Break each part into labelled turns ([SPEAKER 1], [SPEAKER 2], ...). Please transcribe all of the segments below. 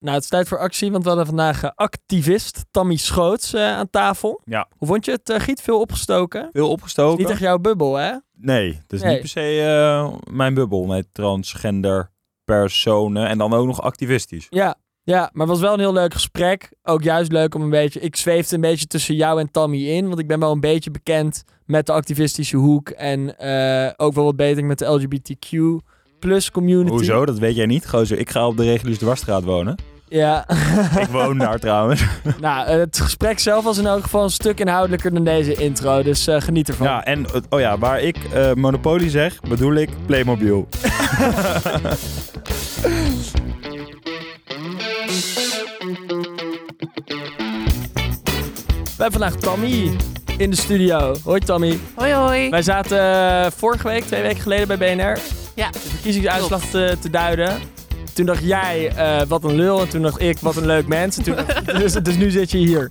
[SPEAKER 1] Nou, het is tijd voor actie, want we hadden vandaag eh, activist Tammy Schoots eh, aan tafel.
[SPEAKER 2] Ja.
[SPEAKER 1] Hoe vond je het, eh, Giet? Veel opgestoken?
[SPEAKER 2] Veel opgestoken.
[SPEAKER 1] Niet echt jouw bubbel, hè?
[SPEAKER 2] Nee, het is
[SPEAKER 1] Nee.
[SPEAKER 2] niet per se eh, mijn bubbel met transgender personen en dan ook nog activistisch.
[SPEAKER 1] Ja. Ja, maar het was wel een heel leuk gesprek. Ook juist leuk om een beetje... Ik zweefde een beetje tussen jou en Tammy in. Want ik ben wel een beetje bekend met de activistische hoek. En eh, ook wel wat beter met de LGBTQ plus community.
[SPEAKER 2] Hoezo? Dat weet jij niet. Gozer, ik ga op de Reguliers Dwarsstraat wonen.
[SPEAKER 1] Ja.
[SPEAKER 2] ik woon daar trouwens.
[SPEAKER 1] nou, het gesprek zelf was in elk geval een stuk inhoudelijker dan deze intro. Dus eh, geniet ervan.
[SPEAKER 2] Ja, en eh, oh ja, waar ik eh, Monopoly zeg, bedoel ik Playmobil.
[SPEAKER 1] We hebben vandaag Tammy in de studio. Hoi Tammy.
[SPEAKER 3] Hoi hoi.
[SPEAKER 1] Wij zaten vorige week, twee weken geleden bij BNR.
[SPEAKER 3] Ja.
[SPEAKER 1] De verkiezingsuitslag te, te duiden. Toen dacht jij, eh, wat een lul. En toen dacht ik, wat een leuk mens. En toen dacht- dus, dus nu zit je hier.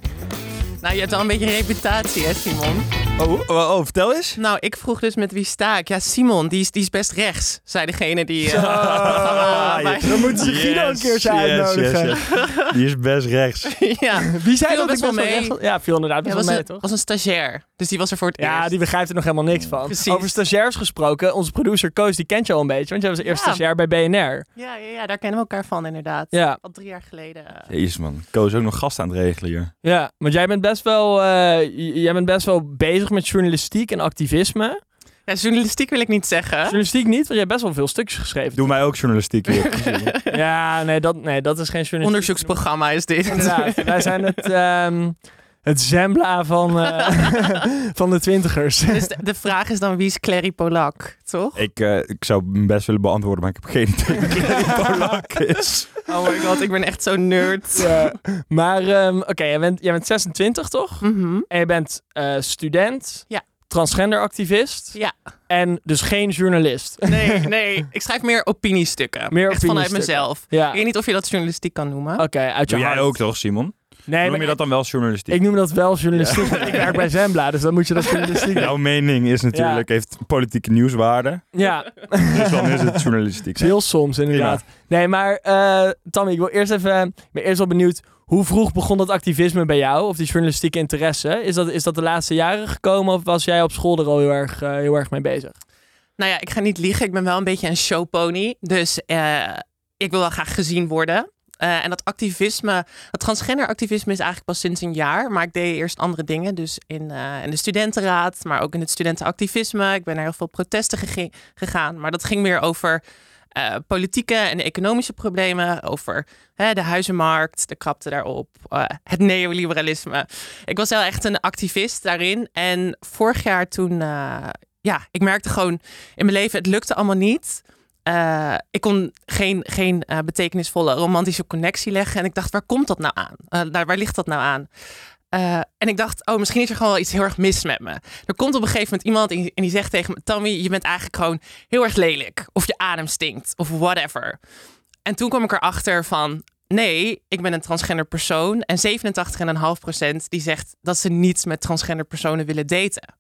[SPEAKER 3] Nou, je hebt wel een beetje een reputatie, hè, Simon?
[SPEAKER 2] Oh, oh, oh, vertel eens.
[SPEAKER 3] Nou, ik vroeg dus met wie sta ik. Ja, Simon, die is, die is best rechts, zei degene die... eh,
[SPEAKER 2] Ah, ja.
[SPEAKER 1] Dan moeten ze Guido een keertje
[SPEAKER 2] Yes,
[SPEAKER 1] uitnodigen.
[SPEAKER 2] yes, yes. Die is best rechts.
[SPEAKER 3] ja,
[SPEAKER 1] Wie zei dat
[SPEAKER 3] best
[SPEAKER 1] ik
[SPEAKER 3] wel mee.
[SPEAKER 1] rechts? Ja, viel inderdaad
[SPEAKER 3] ja
[SPEAKER 1] best
[SPEAKER 3] was,
[SPEAKER 1] wel mee,
[SPEAKER 3] een,
[SPEAKER 1] toch?
[SPEAKER 3] was een stagiair. Dus die was er voor het
[SPEAKER 1] Ja,
[SPEAKER 3] eerst.
[SPEAKER 1] die begrijpt er nog helemaal niks van.
[SPEAKER 3] Precies.
[SPEAKER 1] Over stagiairs gesproken, onze producer Koos, die kent je al een beetje. Want jij was eerst
[SPEAKER 3] Ja.
[SPEAKER 1] stagiair bij BNR.
[SPEAKER 3] Ja, ja, ja, daar kennen we elkaar van, inderdaad.
[SPEAKER 1] Ja.
[SPEAKER 3] Al drie jaar geleden. eh.
[SPEAKER 2] Jezus man, Koos ook nog gast aan het regelen hier.
[SPEAKER 1] Ja, want jij bent best wel, eh, j- jij bent best wel bezig met journalistiek en activisme.
[SPEAKER 3] Ja, journalistiek wil ik niet zeggen.
[SPEAKER 1] Journalistiek niet, want jij hebt best wel veel stukjes geschreven.
[SPEAKER 2] Doe mij ook journalistiek hier.
[SPEAKER 1] Ja, nee dat, nee, dat is geen journalistiek.
[SPEAKER 3] Onderzoeksprogramma is dit.
[SPEAKER 1] Inderdaad, wij zijn het, ehm, het Zembla van, eh, van de twintigers.
[SPEAKER 3] Dus de, de vraag is dan, wie is Clary Polak, toch?
[SPEAKER 2] ik, eh, ik zou hem best willen beantwoorden, maar ik heb geen idee wie Clary Polak is.
[SPEAKER 3] Oh my god, ik ben echt zo nerd.
[SPEAKER 1] Ja. Maar ehm, oké, jij, bent, jij bent 26 toch?
[SPEAKER 3] Mhm.
[SPEAKER 1] En je bent eh, student,
[SPEAKER 3] Ja.
[SPEAKER 1] transgenderactivist
[SPEAKER 3] Ja.
[SPEAKER 1] en dus geen journalist.
[SPEAKER 3] Nee, nee. Ik schrijf meer opiniestukken.
[SPEAKER 1] Meer
[SPEAKER 3] Echt vanuit mezelf.
[SPEAKER 1] Ja,
[SPEAKER 3] Ik weet niet of je dat journalistiek kan noemen.
[SPEAKER 1] oké, uit je
[SPEAKER 2] Doe jij
[SPEAKER 1] hart.
[SPEAKER 2] ook toch, Simon?
[SPEAKER 1] Nee,
[SPEAKER 2] Noem
[SPEAKER 1] maar
[SPEAKER 2] je dat dan wel journalistiek?
[SPEAKER 1] ik noem dat wel journalistiek. want Ik werk bij Zembla, dus dan moet je dat journalistiek
[SPEAKER 2] Jouw mening is natuurlijk, heeft politieke nieuwswaarde.
[SPEAKER 1] Ja,
[SPEAKER 2] Dus dan is het journalistiek.
[SPEAKER 1] heel soms inderdaad. Nee, maar eh Tammy, ik wil eerst even, ik ben eerst wel benieuwd, hoe vroeg begon dat activisme bij jou? Of die journalistieke interesse? Is dat, is dat de laatste jaren gekomen of was jij op school er al heel erg, eh, heel erg mee bezig?
[SPEAKER 3] Nou ja, ik ga niet liegen. Ik ben wel een beetje een showpony. Dus eh, ik wil wel graag gezien worden. Eh, en dat activisme, dat transgenderactivisme is eigenlijk pas sinds een jaar. Maar ik deed eerst andere dingen. Dus in, eh, in de studentenraad, maar ook in het studentenactivisme. Ik ben naar heel veel protesten gegaan. Maar dat ging meer over eh, politieke en economische problemen. Over de huizenmarkt, de krapte daarop, het neoliberalisme. Ik was wel echt een activist daarin. En vorig jaar toen, ja, ik merkte gewoon in mijn leven, het lukte allemaal niet. Eh, ik kon geen, geen eh, betekenisvolle romantische connectie leggen. En ik dacht, waar komt dat nou aan? Eh, daar, waar ligt dat nou aan? En ik dacht, oh, misschien is er gewoon wel iets heel erg mis met me. Er komt op een gegeven moment iemand en die, zegt tegen me... Tammy, je bent eigenlijk gewoon heel erg lelijk. Of je adem stinkt. Of whatever. En toen kwam ik erachter van... Nee, ik ben een transgender persoon. En 87,5% die zegt dat ze niet met transgender personen willen daten.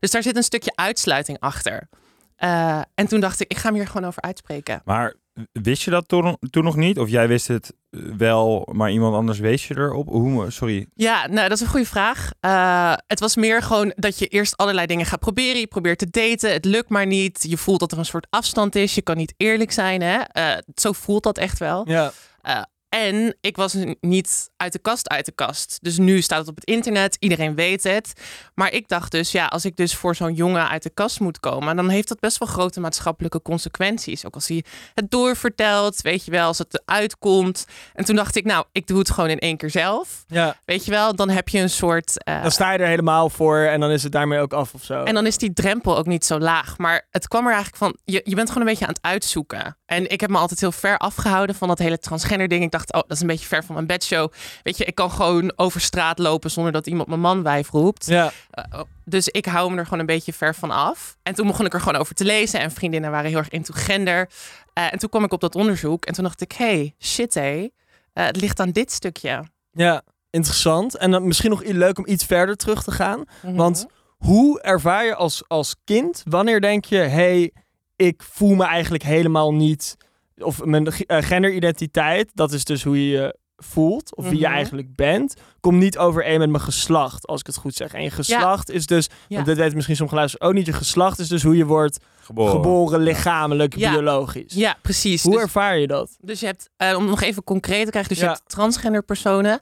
[SPEAKER 3] Dus daar zit een stukje uitsluiting achter. Eh, en toen dacht ik, ik ga me hier gewoon over uitspreken.
[SPEAKER 2] Maar wist je dat toen, toen nog niet? Of jij wist het wel, maar iemand anders wees je erop? Hoe, sorry.
[SPEAKER 3] Ja, nou, dat is een goede vraag. Eh, het was meer gewoon dat je eerst allerlei dingen gaat proberen. Je probeert te daten, het lukt maar niet. Je voelt dat er een soort afstand is. Je kan niet eerlijk zijn. Hè? Eh, zo voelt dat echt wel.
[SPEAKER 1] Ja.
[SPEAKER 3] Eh, en ik was niet uit de kast uit de kast. Dus nu staat het op het internet, iedereen weet het. Maar ik dacht dus, ja, als ik dus voor zo'n jongen uit de kast moet komen, dan heeft dat best wel grote maatschappelijke consequenties. Ook als hij het doorvertelt, weet je wel, als het eruit komt. En toen dacht ik, nou, ik doe het gewoon in één keer zelf.
[SPEAKER 1] ja.
[SPEAKER 3] Weet je wel, dan heb je een soort. eh,
[SPEAKER 1] Dan sta je er helemaal voor en dan is het daarmee ook af of zo.
[SPEAKER 3] en dan is die drempel ook niet zo laag. Maar het kwam er eigenlijk van, je, je bent gewoon een beetje aan het uitzoeken. En ik heb me altijd heel ver afgehouden van dat hele transgender ding. Ik dacht, oh, dat is een beetje ver van mijn bedshow. Weet je, ik kan gewoon over straat lopen zonder dat iemand mijn man wijf roept.
[SPEAKER 1] Ja.
[SPEAKER 3] Eh, oh, dus ik hou me er gewoon een beetje ver van af. En toen begon ik er gewoon over te lezen. En vriendinnen waren heel erg into gender. Eh, en toen kwam ik op dat onderzoek. En toen dacht ik, hey, shit hé. Eh, het ligt aan dit stukje.
[SPEAKER 1] ja, interessant. En dan misschien nog leuk om iets verder terug te gaan.
[SPEAKER 3] Mhm.
[SPEAKER 1] Want hoe ervaar je als, als kind, wanneer denk je, hey, ik voel me eigenlijk helemaal niet of mijn eh, genderidentiteit, dat is dus hoe je je voelt, of wie je
[SPEAKER 3] Mhm.
[SPEAKER 1] eigenlijk bent, komt niet overeen met mijn geslacht, als ik het goed zeg. En je geslacht is dus,
[SPEAKER 3] Ja.
[SPEAKER 1] dit weten misschien sommige luisteraars ook niet, je geslacht is dus hoe je wordt
[SPEAKER 2] Geboren.
[SPEAKER 1] geboren, lichamelijk,
[SPEAKER 3] Ja.
[SPEAKER 1] biologisch.
[SPEAKER 3] Ja, precies.
[SPEAKER 1] Hoe
[SPEAKER 3] Dus-
[SPEAKER 1] ervaar je dat?
[SPEAKER 3] Dus je hebt, eh, om nog even concreet te krijgen, dus
[SPEAKER 1] Ja.
[SPEAKER 3] je hebt transgender personen.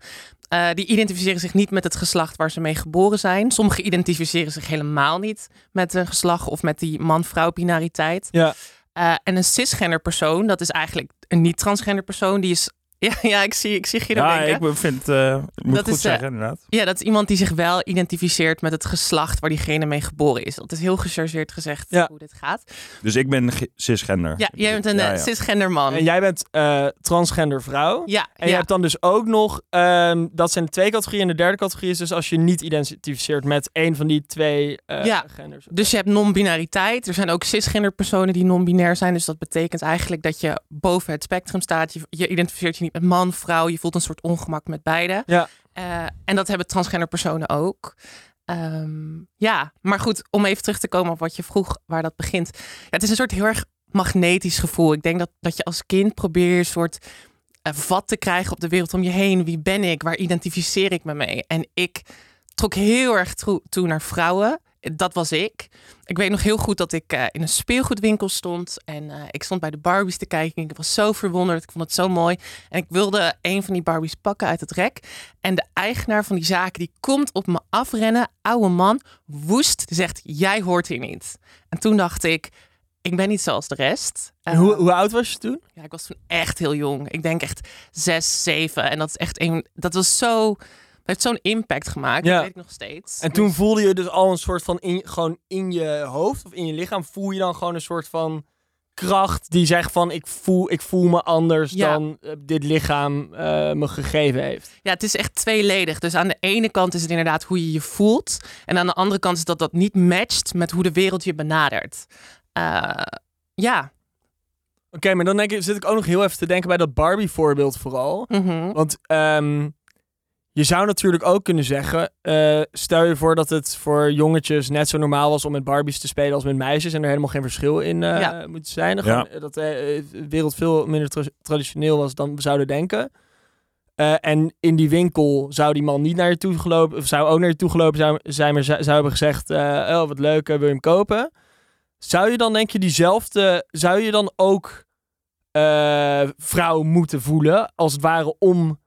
[SPEAKER 3] eh, die identificeren zich niet met het geslacht waar ze mee geboren zijn. Sommigen identificeren zich helemaal niet met een geslacht of met die man-vrouw binariteit.
[SPEAKER 1] Ja.
[SPEAKER 3] Eh, en een cisgender persoon, dat is eigenlijk een niet-transgender persoon, die is. Ja, ja ik zie, ik zie Guido
[SPEAKER 2] Ja,
[SPEAKER 3] denken.
[SPEAKER 2] ik vind eh, moet
[SPEAKER 3] Dat
[SPEAKER 2] goed
[SPEAKER 3] is, eh,
[SPEAKER 2] zeggen inderdaad.
[SPEAKER 3] Ja, dat is iemand die zich wel identificeert met het geslacht waar diegene mee geboren is. Dat is heel gechargeerd gezegd
[SPEAKER 1] Ja.
[SPEAKER 3] hoe dit gaat.
[SPEAKER 2] Dus ik ben ge- cisgender.
[SPEAKER 3] Ja, jij bent een
[SPEAKER 2] Ja,
[SPEAKER 3] eh,
[SPEAKER 2] ja.
[SPEAKER 3] cisgender man.
[SPEAKER 1] En jij bent eh, transgender vrouw.
[SPEAKER 3] Ja,
[SPEAKER 1] En je
[SPEAKER 3] ja.
[SPEAKER 1] hebt dan dus ook nog, ehm, dat zijn de twee categorieën. En de derde categorie is dus als je niet identificeert met één van die twee eh,
[SPEAKER 3] Ja.
[SPEAKER 1] genders.
[SPEAKER 3] Dus je hebt non-binariteit. Er zijn ook cisgender personen die non-binair zijn. Dus dat betekent eigenlijk dat je boven het spectrum staat. Je, je identificeert je niet met man, vrouw. Je voelt een soort ongemak met beide.
[SPEAKER 1] Ja.
[SPEAKER 3] Eh, en dat hebben transgender personen ook. Ehm, ja, maar goed, om even terug te komen op wat je vroeg, waar dat begint. Ja, het is een soort heel erg magnetisch gevoel. Ik denk dat, dat je als kind probeert een soort eh, vat te krijgen op de wereld om je heen. Wie ben ik? Waar identificeer ik me mee? En ik trok heel erg toe naar vrouwen. Dat was ik. Ik weet nog heel goed dat ik eh, in een speelgoedwinkel stond. En eh, ik stond bij de Barbies te kijken. En ik was zo verwonderd. Ik vond het zo mooi. En ik wilde een van die Barbies pakken uit het rek. En de eigenaar van die zaak, die komt op me afrennen. Oude man, woest, die zegt, jij hoort hier niet. En toen dacht ik, ik ben niet zoals de rest.
[SPEAKER 1] En
[SPEAKER 3] Eh,
[SPEAKER 1] hoe, hoe oud was je toen?
[SPEAKER 3] ja, ik was toen echt heel jong. Ik denk echt zes, zeven. En dat is echt een. Dat was zo. Heeft zo'n impact gemaakt.
[SPEAKER 1] Ja.
[SPEAKER 3] Dat weet ik nog steeds.
[SPEAKER 1] En toen voelde je dus al een soort van, in, gewoon in je hoofd of in je lichaam, voel je dan gewoon een soort van kracht die zegt van, ik voel, ik voel me anders
[SPEAKER 3] Ja.
[SPEAKER 1] dan eh, dit lichaam eh, me gegeven heeft.
[SPEAKER 3] Ja, het is echt tweeledig. Dus aan de ene kant is het inderdaad hoe je je voelt. En aan de andere kant is dat dat niet matcht met hoe de wereld je benadert. Eh, ja.
[SPEAKER 1] Oké, maar dan denk ik, zit ik ook nog heel even te denken bij dat Barbie voorbeeld vooral.
[SPEAKER 3] Mhm.
[SPEAKER 1] Want ehm, je zou natuurlijk ook kunnen zeggen, eh, stel je voor dat het voor jongetjes net zo normaal was om met Barbies te spelen als met meisjes en er helemaal geen verschil in eh,
[SPEAKER 3] Ja.
[SPEAKER 1] moet zijn. Dan
[SPEAKER 2] Ja.
[SPEAKER 1] gewoon, eh, dat de wereld veel minder tra- traditioneel was dan we zouden denken. Eh, en in die winkel zou die man niet naar je toe gelopen, of zou ook naar je toe gelopen zou, zijn, maar zou, zou hebben gezegd, eh, oh wat leuk, wil je hem kopen? Zou je dan denk je diezelfde, zou je dan ook eh, vrouw moeten voelen, als het ware om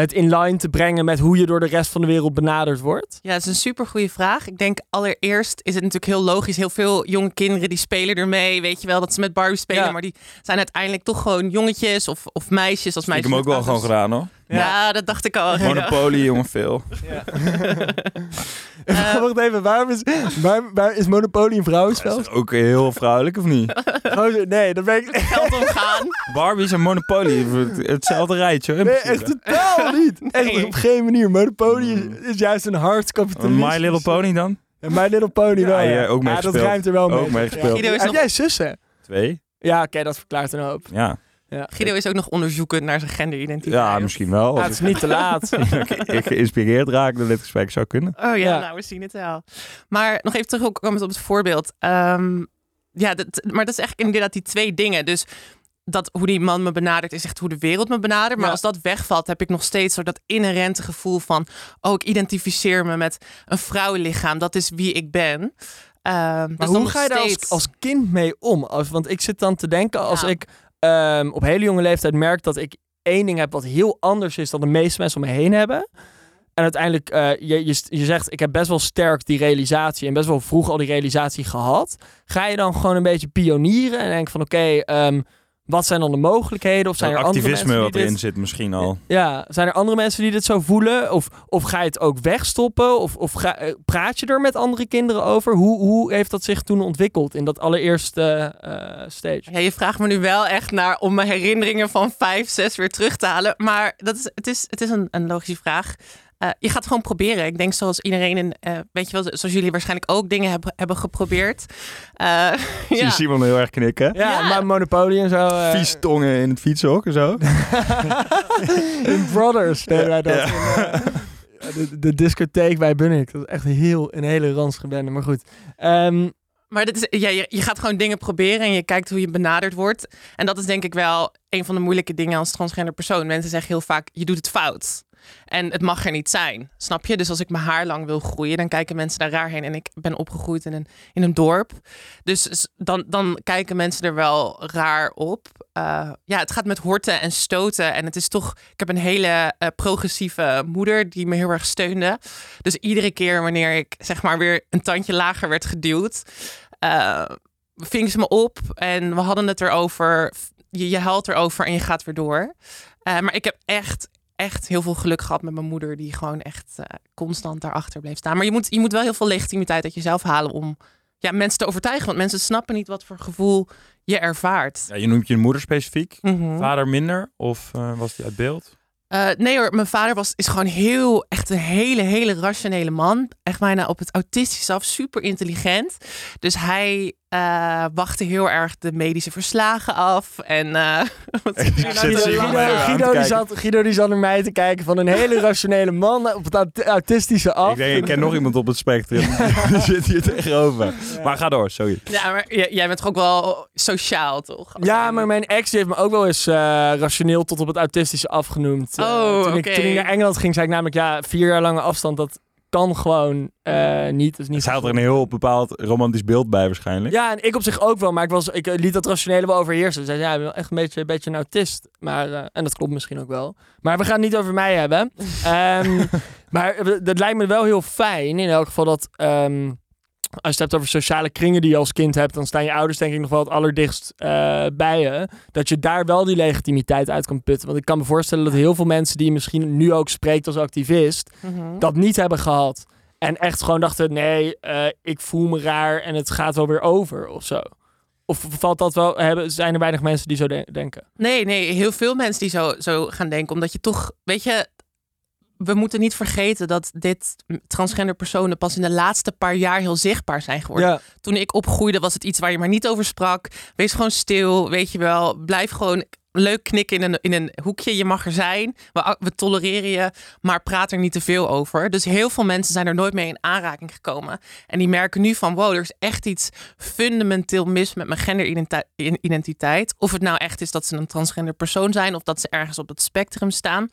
[SPEAKER 1] het in line te brengen met hoe je door de rest van de wereld benaderd wordt?
[SPEAKER 3] Ja, dat is een super goede vraag. Ik denk allereerst is het natuurlijk heel logisch. Heel veel jonge kinderen die spelen ermee. Weet je wel dat ze met Barbie spelen.
[SPEAKER 1] Ja.
[SPEAKER 3] Maar die zijn uiteindelijk toch gewoon jongetjes of, of meisjes. Als
[SPEAKER 2] Ik heb
[SPEAKER 3] meisjes
[SPEAKER 2] hem ook wel gewoon gedaan hoor.
[SPEAKER 3] Ja. dat dacht ik al.
[SPEAKER 2] Monopoly, jongen, veel.
[SPEAKER 3] Eh,
[SPEAKER 1] Wacht even, waarom is, waar, waar is Monopoly een
[SPEAKER 2] Dat
[SPEAKER 1] vrouwenspel?
[SPEAKER 2] is ook heel vrouwelijk, of niet?
[SPEAKER 1] Oh, nee, dat ben ik
[SPEAKER 3] Geld omgaan.
[SPEAKER 2] Barbies en Monopoly, hetzelfde rijtje.
[SPEAKER 1] Nee,
[SPEAKER 2] principe.
[SPEAKER 1] echt totaal niet. Echt op geen manier. Monopoly is, is juist een hard kapitalisme.
[SPEAKER 2] My Little Pony dan?
[SPEAKER 1] Ja, My Little Pony wel.
[SPEAKER 2] Ja,
[SPEAKER 1] Ja,
[SPEAKER 2] ja, ook
[SPEAKER 1] ja, dat ruimt er wel mee.
[SPEAKER 2] Ook
[SPEAKER 1] Heb jij zussen?
[SPEAKER 2] Twee?
[SPEAKER 1] Ja, oké, dat verklaart een hoop.
[SPEAKER 2] Ja,
[SPEAKER 1] Ja,
[SPEAKER 3] Guido is ook nog onderzoekend naar zijn genderidentiteit.
[SPEAKER 2] ja misschien wel.
[SPEAKER 1] Ja, het is niet te laat.
[SPEAKER 2] Ik, ik geïnspireerd raak door dit gesprek zou kunnen.
[SPEAKER 3] Oh ja,
[SPEAKER 1] Ja.
[SPEAKER 3] nou, we zien het wel. Maar nog even terugkomend op het voorbeeld. Ehm, ja, dat, maar dat is echt inderdaad die twee dingen. Dus dat hoe die man me benadert is echt hoe de wereld me benadert. Maar
[SPEAKER 1] Ja.
[SPEAKER 3] als dat wegvalt, heb ik nog steeds zo dat inherente gevoel van... oh, ik identificeer me met een vrouwenlichaam. Dat is wie ik ben. Ehm,
[SPEAKER 1] Maar
[SPEAKER 3] dus
[SPEAKER 1] hoe ga je daar als, als kind mee om? Als, want ik zit dan te denken, als
[SPEAKER 3] Ja.
[SPEAKER 1] ik ehm, op hele jonge leeftijd merk dat ik één ding heb wat heel anders is dan de meeste mensen om me heen hebben. En uiteindelijk, eh, je, je, je zegt, ik heb best wel sterk die realisatie en best wel vroeg al die realisatie gehad. Ga je dan gewoon een beetje pionieren en denk van, oké, ehm, wat zijn dan de mogelijkheden? Of zijn er andere
[SPEAKER 2] activisme
[SPEAKER 1] mensen
[SPEAKER 2] wat
[SPEAKER 1] die
[SPEAKER 2] erin
[SPEAKER 1] dit...
[SPEAKER 2] zit misschien al.
[SPEAKER 1] Ja, zijn er andere mensen die dit zo voelen? Of, of ga je het ook wegstoppen? Of, of ga, eh, praat je er met andere kinderen over? Hoe, hoe heeft dat zich toen ontwikkeld in dat allereerste eh, stage?
[SPEAKER 3] Ja, je vraagt me nu wel echt naar om mijn herinneringen van vijf, zes weer terug te halen. Maar dat is, het is, het is een, een logische vraag. Eh, je gaat het gewoon proberen. Ik denk zoals iedereen, in, eh, weet je wel, zoals jullie waarschijnlijk ook dingen hebben, hebben geprobeerd. Eh,
[SPEAKER 2] Zie je
[SPEAKER 3] ja.
[SPEAKER 2] Simon heel erg knikken.
[SPEAKER 1] Ja,
[SPEAKER 3] Ja.
[SPEAKER 1] maar Monopoly en zo. eh,
[SPEAKER 2] Vies tongen in het fietshok en zo.
[SPEAKER 1] in Brothers deden wij dat.
[SPEAKER 2] Ja.
[SPEAKER 1] in, de, de discotheek bij Bunnik. Dat is echt heel, een hele ranzige bende. Maar goed. Ehm,
[SPEAKER 3] maar dit is, ja, je, je gaat gewoon dingen proberen en je kijkt hoe je benaderd wordt. En dat is denk ik wel een van de moeilijke dingen als transgender persoon. Mensen zeggen heel vaak, je doet het fout. En het mag er niet zijn, snap je? Dus als ik mijn haar lang wil groeien, dan kijken mensen daar raar heen. En ik ben opgegroeid in een, in een dorp. Dus dan, dan kijken mensen er wel raar op. Uh, ja, het gaat met horten en stoten. En het is toch... Ik heb een hele uh, progressieve moeder die me heel erg steunde. Dus iedere keer wanneer ik zeg maar weer een tandje lager werd geduwd... Uh, ving ze me op en we hadden het erover. Je, je huilt erover en je gaat weer door. Maar ik heb echt, echt heel veel geluk gehad met mijn moeder, die gewoon echt uh, constant daarachter bleef staan. Maar je moet, je moet wel heel veel legitimiteit uit jezelf halen om ja, mensen te overtuigen. Want mensen snappen niet wat voor gevoel je ervaart.
[SPEAKER 2] Ja, je noemt je moeder specifiek, mm -hmm. vader minder, of uh, was die uit beeld?
[SPEAKER 3] Uh, nee hoor, mijn vader was, is gewoon heel, echt een hele, hele rationele man. Echt bijna op het autistische af, super intelligent. Dus hij uh, wachtte heel erg de medische verslagen af. En uh, wat
[SPEAKER 1] nou? Guido, Guido, Guido, die zat, Guido die zat naar mij te kijken van een hele rationele man op het autistische af.
[SPEAKER 2] Ik denk, ik ken nog iemand op het spectrum. die zit hier tegenover. Ja. Maar ga door, sorry.
[SPEAKER 3] Ja, maar jij bent toch ook wel sociaal, toch?
[SPEAKER 1] Als ja, maar mijn ex heeft me ook wel eens uh, rationeel tot op het autistische afgenoemd.
[SPEAKER 3] Oh,
[SPEAKER 1] toen,
[SPEAKER 3] okay.
[SPEAKER 1] ik, toen ik naar Engeland ging, zei ik namelijk ja, vier jaar lange afstand, dat kan gewoon uh, niet. Is niet
[SPEAKER 2] Zij had er een heel bepaald romantisch beeld bij waarschijnlijk.
[SPEAKER 1] Ja, en ik op zich ook wel. Maar ik, was, ik liet dat rationele wel overheersen. Zei, ja, ik ben echt een beetje, een beetje een autist. Maar, uh, en dat klopt misschien ook wel. Maar we gaan het niet over mij hebben. um, maar dat lijkt me wel heel fijn in elk geval dat... Um, als je het hebt over sociale kringen die je als kind hebt, dan staan je ouders denk ik nog wel het allerdichtst uh, bij je. Dat je daar wel die legitimiteit uit kan putten. Want ik kan me voorstellen dat heel veel mensen die je misschien nu ook spreekt als activist, mm -hmm. dat niet hebben gehad. En echt gewoon dachten, nee, uh, ik voel me raar en het gaat wel weer over of zo. Of valt dat wel, hebben, zijn er weinig mensen die zo de denken?
[SPEAKER 3] Nee, nee, heel veel mensen die zo, zo gaan denken. Omdat je toch, weet je, we moeten niet vergeten dat dit transgender personen pas in de laatste paar jaar heel zichtbaar zijn geworden.
[SPEAKER 1] Ja.
[SPEAKER 3] Toen ik opgroeide was het iets waar je maar niet over sprak. Wees gewoon stil, weet je wel. Blijf gewoon leuk knikken in een, in een hoekje. Je mag er zijn. We, we tolereren je, maar praat er niet te veel over. Dus heel veel mensen zijn er nooit mee in aanraking gekomen. En die merken nu van, wow, er is echt iets fundamenteel mis met mijn genderidentiteit. Of het nou echt is dat ze een transgender persoon zijn of dat ze ergens op het spectrum staan.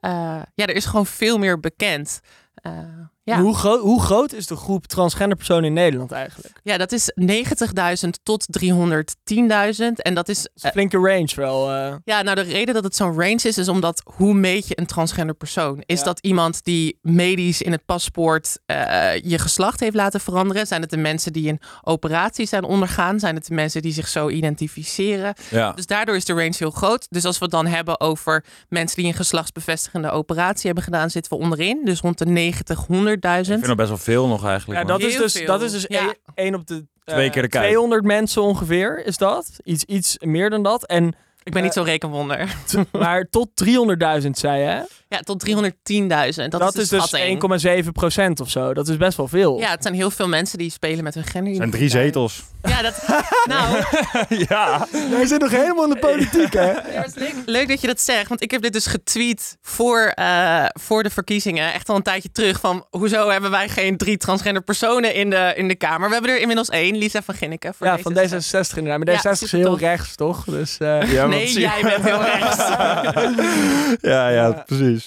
[SPEAKER 3] Uh, ja, er is gewoon veel meer bekend. Uh, ja.
[SPEAKER 1] Hoe, gro hoe, groot is de groep transgender personen in Nederland eigenlijk?
[SPEAKER 3] Ja, dat is 90.000 tot 310.000. En dat is...
[SPEAKER 1] Dat is een flinke range wel. Uh...
[SPEAKER 3] Ja, nou de reden dat het zo'n range is, is omdat hoe meet je een transgender persoon? Is ja. dat iemand die medisch in het paspoort uh, je geslacht heeft laten veranderen? Zijn het de mensen die een operatie zijn ondergaan? Zijn het de mensen die zich zo identificeren?
[SPEAKER 2] Ja.
[SPEAKER 3] Dus daardoor is de range heel groot. Dus als we het dan hebben over mensen die een geslachtsbevestigende operatie hebben gedaan, zitten we onderin. Dus rond de 90, 100
[SPEAKER 2] ik vind er best wel veel nog eigenlijk.
[SPEAKER 1] Ja, dat is, dus, dat is dus ja. één op de uh,
[SPEAKER 2] Twee keer de kuip.
[SPEAKER 1] 200 mensen ongeveer is dat. Iets, iets meer dan dat. En,
[SPEAKER 3] ik ben uh, niet zo rekenwonder.
[SPEAKER 1] Maar tot 300.000 zei je?
[SPEAKER 3] Ja, tot 310.000. Dat,
[SPEAKER 1] dat
[SPEAKER 3] is,
[SPEAKER 1] is dus 1,7 procent of zo. Dat is best wel veel.
[SPEAKER 3] Ja, het zijn heel veel mensen die spelen met hun gender.
[SPEAKER 2] Het zijn drie zetels.
[SPEAKER 3] Ja, dat... nou...
[SPEAKER 2] ja.
[SPEAKER 1] Wij zijn nog helemaal in de politiek, hè?
[SPEAKER 3] Ja, leuk, leuk, dat je dat zegt. Want ik heb dit dus getweet voor, uh, voor de verkiezingen. Echt al een tijdje terug. Van, hoezo hebben wij geen drie transgender personen in de, in de Kamer? We hebben er inmiddels één. Lisa van Ginneken. Voor
[SPEAKER 1] ja, van D66 inderdaad. Maar D66 ja, is heel toch. rechts, toch? Dus, uh...
[SPEAKER 3] ja, nee, jij bent heel rechts.
[SPEAKER 2] ja, ja, precies.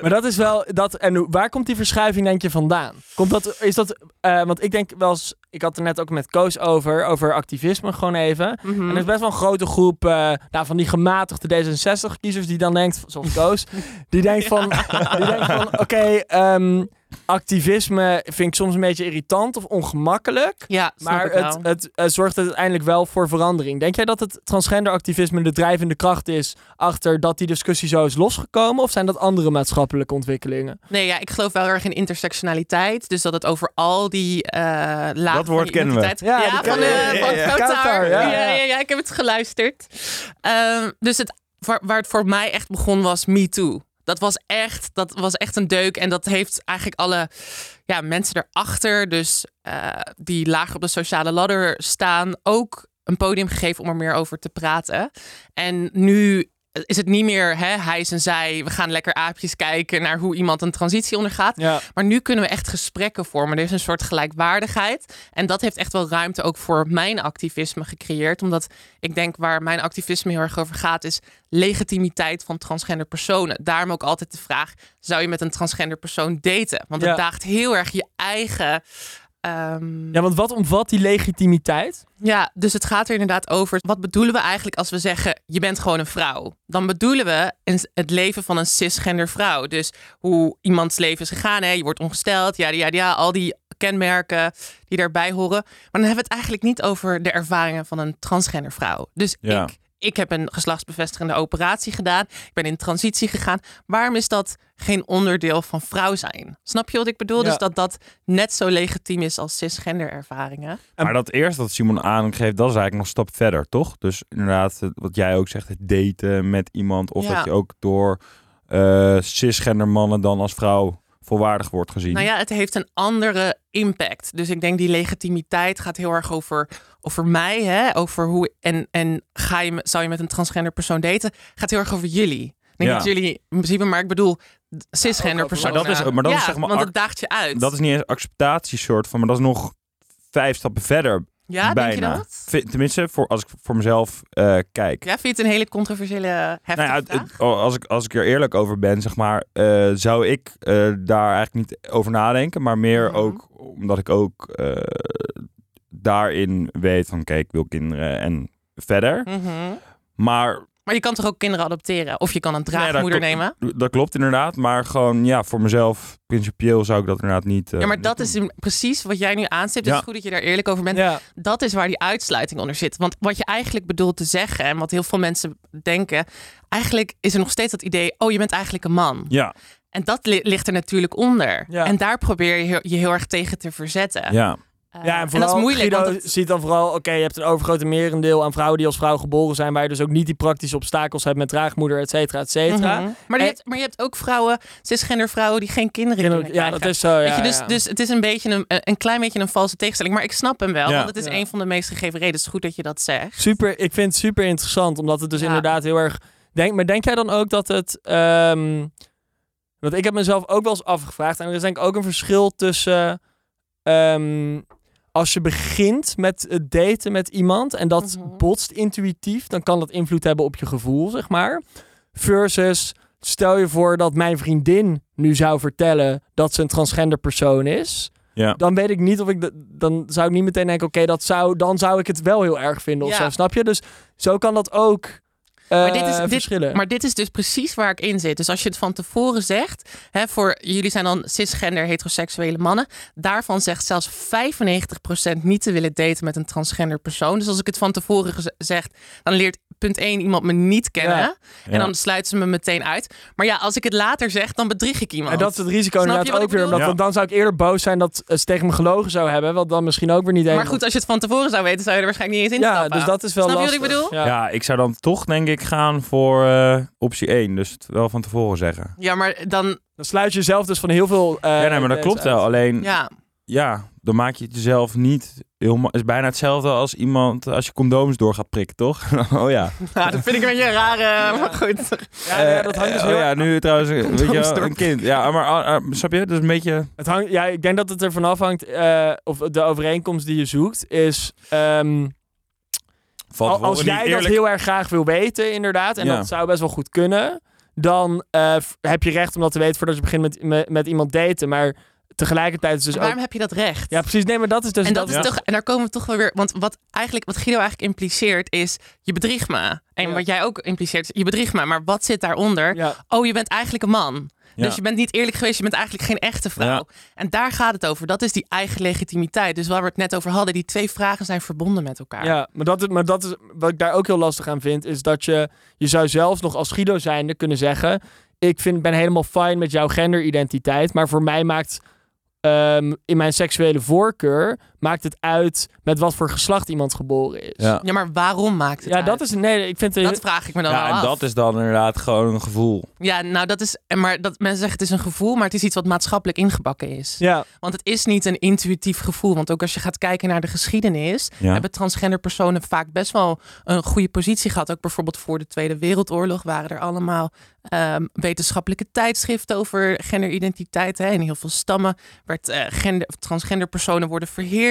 [SPEAKER 1] Maar dat is wel dat. En waar komt die verschuiving, denk je, vandaan? Komt dat, is dat, uh, want ik denk wel eens, ik had er net ook met Koos over, over activisme gewoon even.
[SPEAKER 3] Mhm.
[SPEAKER 1] En er is best wel een grote groep uh, nou, van die gematigde D66-kiezers die dan denkt, zoals Koos, die denkt van, die denkt van oké, okay, um, activisme vind ik soms een beetje irritant of ongemakkelijk.
[SPEAKER 3] Ja,
[SPEAKER 1] maar het, het, het, het, zorgt uiteindelijk wel voor verandering. Denk jij dat het transgenderactivisme de drijvende kracht is achter dat die discussie zo is losgekomen? Of zijn dat andere maatschappelijke ontwikkelingen?
[SPEAKER 3] Nee, ja, ik geloof wel erg in intersectionaliteit. Dus dat het over al die uh, lagen
[SPEAKER 2] Dat woord kennen we.
[SPEAKER 3] Ja, ja van, uh,
[SPEAKER 1] ja,
[SPEAKER 3] van
[SPEAKER 1] ja,
[SPEAKER 3] Kautar.
[SPEAKER 1] ja.
[SPEAKER 3] Ja, ja, ja, ik heb het geluisterd. Uh, dus het, waar, waar het voor mij echt begon was Me Too. Dat was echt, dat was echt een deuk. En dat heeft eigenlijk alle ja, mensen erachter, dus uh, die lager op de sociale ladder staan, ook een podium gegeven om er meer over te praten. En nu is het niet meer hè, hij is en zij. We gaan lekker aapjes kijken naar hoe iemand een transitie ondergaat.
[SPEAKER 1] Ja.
[SPEAKER 3] Maar nu kunnen we echt gesprekken vormen. Er is een soort gelijkwaardigheid. En dat heeft echt wel ruimte ook voor mijn activisme gecreëerd. Omdat ik denk waar mijn activisme heel erg over gaat, is legitimiteit van transgender personen. Daarom ook altijd de vraag: zou je met een transgender persoon daten? Want het
[SPEAKER 1] Ja.
[SPEAKER 3] daagt heel erg je eigen. Ehm,
[SPEAKER 1] ja, want wat omvat die legitimiteit?
[SPEAKER 3] ja, dus het gaat er inderdaad over. Wat bedoelen we eigenlijk als we zeggen: je bent gewoon een vrouw? Dan bedoelen we het leven van een cisgender vrouw. Dus hoe iemands leven is gegaan. Hè? Je wordt ongesteld, ja, ja, ja, al die kenmerken die daarbij horen. Maar dan hebben we het eigenlijk niet over de ervaringen van een transgender vrouw. Dus
[SPEAKER 2] Ja.
[SPEAKER 3] ik, ik heb een geslachtsbevestigende operatie gedaan. Ik ben in transitie gegaan. Waarom is dat geen onderdeel van vrouw zijn? Snap je wat ik bedoel?
[SPEAKER 1] Ja.
[SPEAKER 3] Dus dat dat net zo legitiem is als cisgender ervaringen.
[SPEAKER 2] Maar dat eerste dat Simon aangeeft, dat is eigenlijk nog een stap verder, toch? Dus inderdaad, wat jij ook zegt, het daten met iemand. Of
[SPEAKER 3] Ja.
[SPEAKER 2] dat je ook door eh cisgender mannen dan als vrouw volwaardig wordt gezien.
[SPEAKER 3] Nou ja, het heeft een andere impact. Dus ik denk die legitimiteit gaat heel erg over, over mij. Hè? Over hoe, en en ga je, met- zou je met een transgender persoon daten? Gaat heel erg over jullie. Denk
[SPEAKER 2] Ja.
[SPEAKER 3] dat jullie in principe, maar ik bedoel cisgender.
[SPEAKER 2] Maar dat is- maar dat is zeg maar
[SPEAKER 3] want het daagt je uit.
[SPEAKER 2] Dat is niet eens acceptatie soort van, maar dat is nog vijf stappen verder.
[SPEAKER 3] ja,
[SPEAKER 2] bijna.
[SPEAKER 3] denk je dat?
[SPEAKER 2] Tenminste, voor, als ik voor mezelf eh, kijk.
[SPEAKER 3] Ja, vind je het een hele controversiële heftige
[SPEAKER 2] Nou ja, het-
[SPEAKER 3] vraag?
[SPEAKER 2] het- als, ik, als ik er eerlijk over ben, zeg maar, eh, zou ik eh, daar eigenlijk niet over nadenken. Maar meer
[SPEAKER 3] Mhm.
[SPEAKER 2] ook omdat ik ook eh, daarin weet van, kijk, ik wil kinderen en verder.
[SPEAKER 3] Mhm.
[SPEAKER 2] Maar
[SPEAKER 3] Maar je kan toch ook kinderen adopteren? Of je kan een
[SPEAKER 2] Nee, dat
[SPEAKER 3] draagmoeder nemen?
[SPEAKER 2] dat klopt inderdaad. Maar gewoon, ja, voor mezelf, principieel zou ik dat inderdaad niet... eh,
[SPEAKER 3] Ja, maar
[SPEAKER 2] niet
[SPEAKER 3] dat
[SPEAKER 2] doen.
[SPEAKER 3] is in- precies wat jij nu aanstipt. Dus
[SPEAKER 2] Ja.
[SPEAKER 3] het is goed dat je daar eerlijk over bent.
[SPEAKER 1] Ja.
[SPEAKER 3] Dat is waar die uitsluiting onder zit. Want wat je eigenlijk bedoelt te zeggen en wat heel veel mensen denken, eigenlijk is er nog steeds dat idee: oh, je bent eigenlijk een man.
[SPEAKER 2] Ja,
[SPEAKER 3] En dat li- ligt er natuurlijk onder.
[SPEAKER 1] Ja.
[SPEAKER 3] En daar probeer je je heel erg tegen te verzetten.
[SPEAKER 2] ja.
[SPEAKER 3] Eh,
[SPEAKER 1] Ja, en
[SPEAKER 3] dat
[SPEAKER 1] vooral
[SPEAKER 3] is moeilijk.
[SPEAKER 1] Guido
[SPEAKER 3] want dat-
[SPEAKER 1] ziet dan vooral, oké, je hebt een overgrote merendeel aan vrouwen die als vrouw geboren zijn, waar je dus ook niet die praktische obstakels hebt met draagmoeder, et cetera, et cetera.
[SPEAKER 3] Mhm. maar, je
[SPEAKER 1] En-
[SPEAKER 3] hebt, maar je hebt ook vrouwen, cisgender vrouwen, die geen kinderen
[SPEAKER 1] Kinderen-
[SPEAKER 3] kunnen
[SPEAKER 1] Ja, dat is zo. Ja,
[SPEAKER 3] Weet je, dus,
[SPEAKER 1] ja.
[SPEAKER 3] dus het is een beetje een, een klein beetje een valse tegenstelling. Maar ik snap hem wel,
[SPEAKER 2] Ja.
[SPEAKER 3] want het is
[SPEAKER 1] Ja.
[SPEAKER 3] een van de meest gegeven redenen. Het is goed dat je dat zegt.
[SPEAKER 1] Super, ik vind het super interessant, omdat het dus
[SPEAKER 3] Ja.
[SPEAKER 1] inderdaad heel erg... Denk, maar denk jij dan ook dat het... ehm, want ik heb mezelf ook wel eens afgevraagd. En er is denk ik ook een verschil tussen... ehm, als je begint met het daten met iemand en dat
[SPEAKER 3] Mhm.
[SPEAKER 1] botst intuïtief, dan kan dat invloed hebben op je gevoel, zeg maar. Versus, stel je voor dat mijn vriendin nu zou vertellen dat ze een transgender persoon is.
[SPEAKER 2] Ja.
[SPEAKER 1] Dan weet ik niet of ik... de- dan zou ik niet meteen denken, oké, dat zou, dan zou ik het wel heel erg vinden of
[SPEAKER 3] Ja.
[SPEAKER 1] zo, snap je? Dus zo kan dat ook
[SPEAKER 3] Maar
[SPEAKER 1] eh,
[SPEAKER 3] dit is- dit-. Maar dit is dus precies waar ik in zit. Dus als je het van tevoren zegt, hè, voor jullie zijn dan cisgender heteroseksuele mannen, daarvan zegt zelfs 95% niet te willen daten met een transgender persoon. Dus als ik het van tevoren zeg, dan leert punt 1 iemand me niet kennen
[SPEAKER 1] Ja.
[SPEAKER 3] en
[SPEAKER 2] Ja.
[SPEAKER 3] dan sluiten ze me meteen uit. Maar ja, als ik het later zeg, dan bedrieg ik iemand.
[SPEAKER 1] En dat is het risico
[SPEAKER 3] Snap
[SPEAKER 1] inderdaad ook weer. Omdat,
[SPEAKER 2] Ja.
[SPEAKER 1] Dan zou ik eerder boos zijn dat ze tegen me gelogen zou hebben. Wat dan misschien ook weer niet
[SPEAKER 3] maar goed, als je het van tevoren zou weten, zou je er waarschijnlijk niet eens in
[SPEAKER 1] Ja,
[SPEAKER 3] stappen.
[SPEAKER 1] dus dat is wel
[SPEAKER 3] Snap je wat
[SPEAKER 1] lastig.
[SPEAKER 3] ik bedoel?
[SPEAKER 1] Ja.
[SPEAKER 2] Ja, ik zou dan toch denk ik gaan voor eh, optie 1. Dus het wel van tevoren zeggen.
[SPEAKER 3] Ja, maar dan,
[SPEAKER 1] Dan sluit je jezelf dus van heel veel... eh,
[SPEAKER 2] ja, nee, maar dat klopt wel. Alleen, ja.
[SPEAKER 3] ja.
[SPEAKER 2] Dan maak je het jezelf niet heel... is bijna hetzelfde als iemand als je condooms door gaat prikken, toch? oh ja.
[SPEAKER 3] ja, dat vind ik een beetje raar, eh, maar goed.
[SPEAKER 1] Ja, ja, dat hangt dus
[SPEAKER 2] Eh,
[SPEAKER 1] heel
[SPEAKER 2] oh ja, nu trouwens, weet je, wel, een kind. Ja, maar ah, ah, snap je? Dus een beetje...
[SPEAKER 1] Het hangt, ja, ik denk dat het er vanaf hangt, eh, of de overeenkomst die je zoekt, is ehm,
[SPEAKER 2] Van
[SPEAKER 1] al- als jij dat heel erg graag wil weten, inderdaad, en
[SPEAKER 2] Ja.
[SPEAKER 1] dat zou best wel goed kunnen, dan eh, heb je recht om dat te weten voordat je begint met, met, met iemand daten. Maar tegelijkertijd is dus ook...
[SPEAKER 3] waarom heb je dat recht?
[SPEAKER 1] Ja, precies. Nee, maar dat is dus...
[SPEAKER 3] en, dat
[SPEAKER 1] is
[SPEAKER 3] is toch, en daar komen we toch wel weer. Want wat, eigenlijk, wat Guido eigenlijk impliceert is: je bedriegt me. En
[SPEAKER 1] Ja.
[SPEAKER 3] wat jij ook impliceert, is, je bedriegt me. Maar wat zit daaronder?
[SPEAKER 1] Ja,
[SPEAKER 3] Oh, je bent eigenlijk een man.
[SPEAKER 2] Ja.
[SPEAKER 3] Dus je bent niet eerlijk geweest, je bent eigenlijk geen echte vrouw.
[SPEAKER 2] Ja.
[SPEAKER 3] En daar gaat het over. Dat is die eigen legitimiteit. Dus waar we het net over hadden, die twee vragen zijn verbonden met elkaar.
[SPEAKER 1] Ja, maar dat, is, maar dat is wat ik daar ook heel lastig aan vind, is dat je, je zou zelfs nog als Guido zijnde kunnen zeggen, ik vind, ben helemaal fijn met jouw genderidentiteit, maar voor mij maakt, ehm, in mijn seksuele voorkeur, maakt het uit met wat voor geslacht iemand geboren is.
[SPEAKER 2] Ja.
[SPEAKER 3] Ja, maar waarom maakt het
[SPEAKER 1] Ja,
[SPEAKER 3] uit?
[SPEAKER 1] dat is nee, ik vind het
[SPEAKER 3] Dat vraag ik me dan wel
[SPEAKER 2] Ja, en
[SPEAKER 3] af.
[SPEAKER 2] dat is dan inderdaad gewoon een gevoel.
[SPEAKER 3] Ja, nou dat is... Maar dat mensen zeggen het is een gevoel, maar het is iets wat maatschappelijk ingebakken is.
[SPEAKER 1] ja,
[SPEAKER 3] Want het is niet een intuïtief gevoel. Want ook als je gaat kijken naar de geschiedenis...
[SPEAKER 2] Ja.
[SPEAKER 3] hebben transgender personen vaak best wel een goede positie gehad. Ook bijvoorbeeld voor de Tweede Wereldoorlog waren er allemaal ehm, wetenschappelijke tijdschriften over genderidentiteit. Hè. In heel veel stammen werd eh, gender, transgender personen worden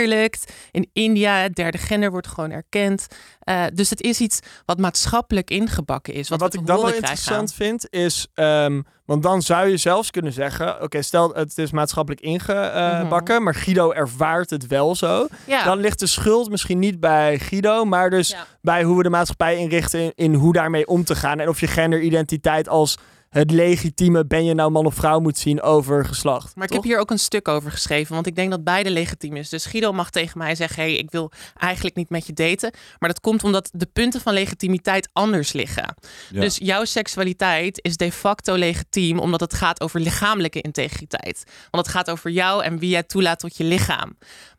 [SPEAKER 3] verheerlijkt. In India, het derde gender wordt gewoon erkend. Eh, dus het is iets wat maatschappelijk ingebakken is. Wat,
[SPEAKER 1] wat ik dan wel interessant vind is, ehm, want dan zou je zelfs kunnen zeggen, oké, stel het is maatschappelijk ingebakken, maar Guido ervaart het wel zo.
[SPEAKER 3] Ja.
[SPEAKER 1] Dan ligt de schuld misschien niet bij Guido, maar dus
[SPEAKER 3] Ja.
[SPEAKER 1] bij hoe we de maatschappij inrichten in, in hoe daarmee om te gaan en of je genderidentiteit als het legitieme ben je nou man of vrouw moet zien over geslacht.
[SPEAKER 3] Maar ik heb hier ook een stuk over geschreven, want ik denk dat beide legitiem is. Dus Guido mag tegen mij zeggen: hey, ik wil eigenlijk niet met je daten. Maar dat komt omdat de punten van legitimiteit anders liggen.
[SPEAKER 2] Ja.
[SPEAKER 3] Dus jouw seksualiteit is de facto legitiem, omdat het gaat over lichamelijke integriteit. Want het gaat over jou en wie jij toelaat tot je lichaam.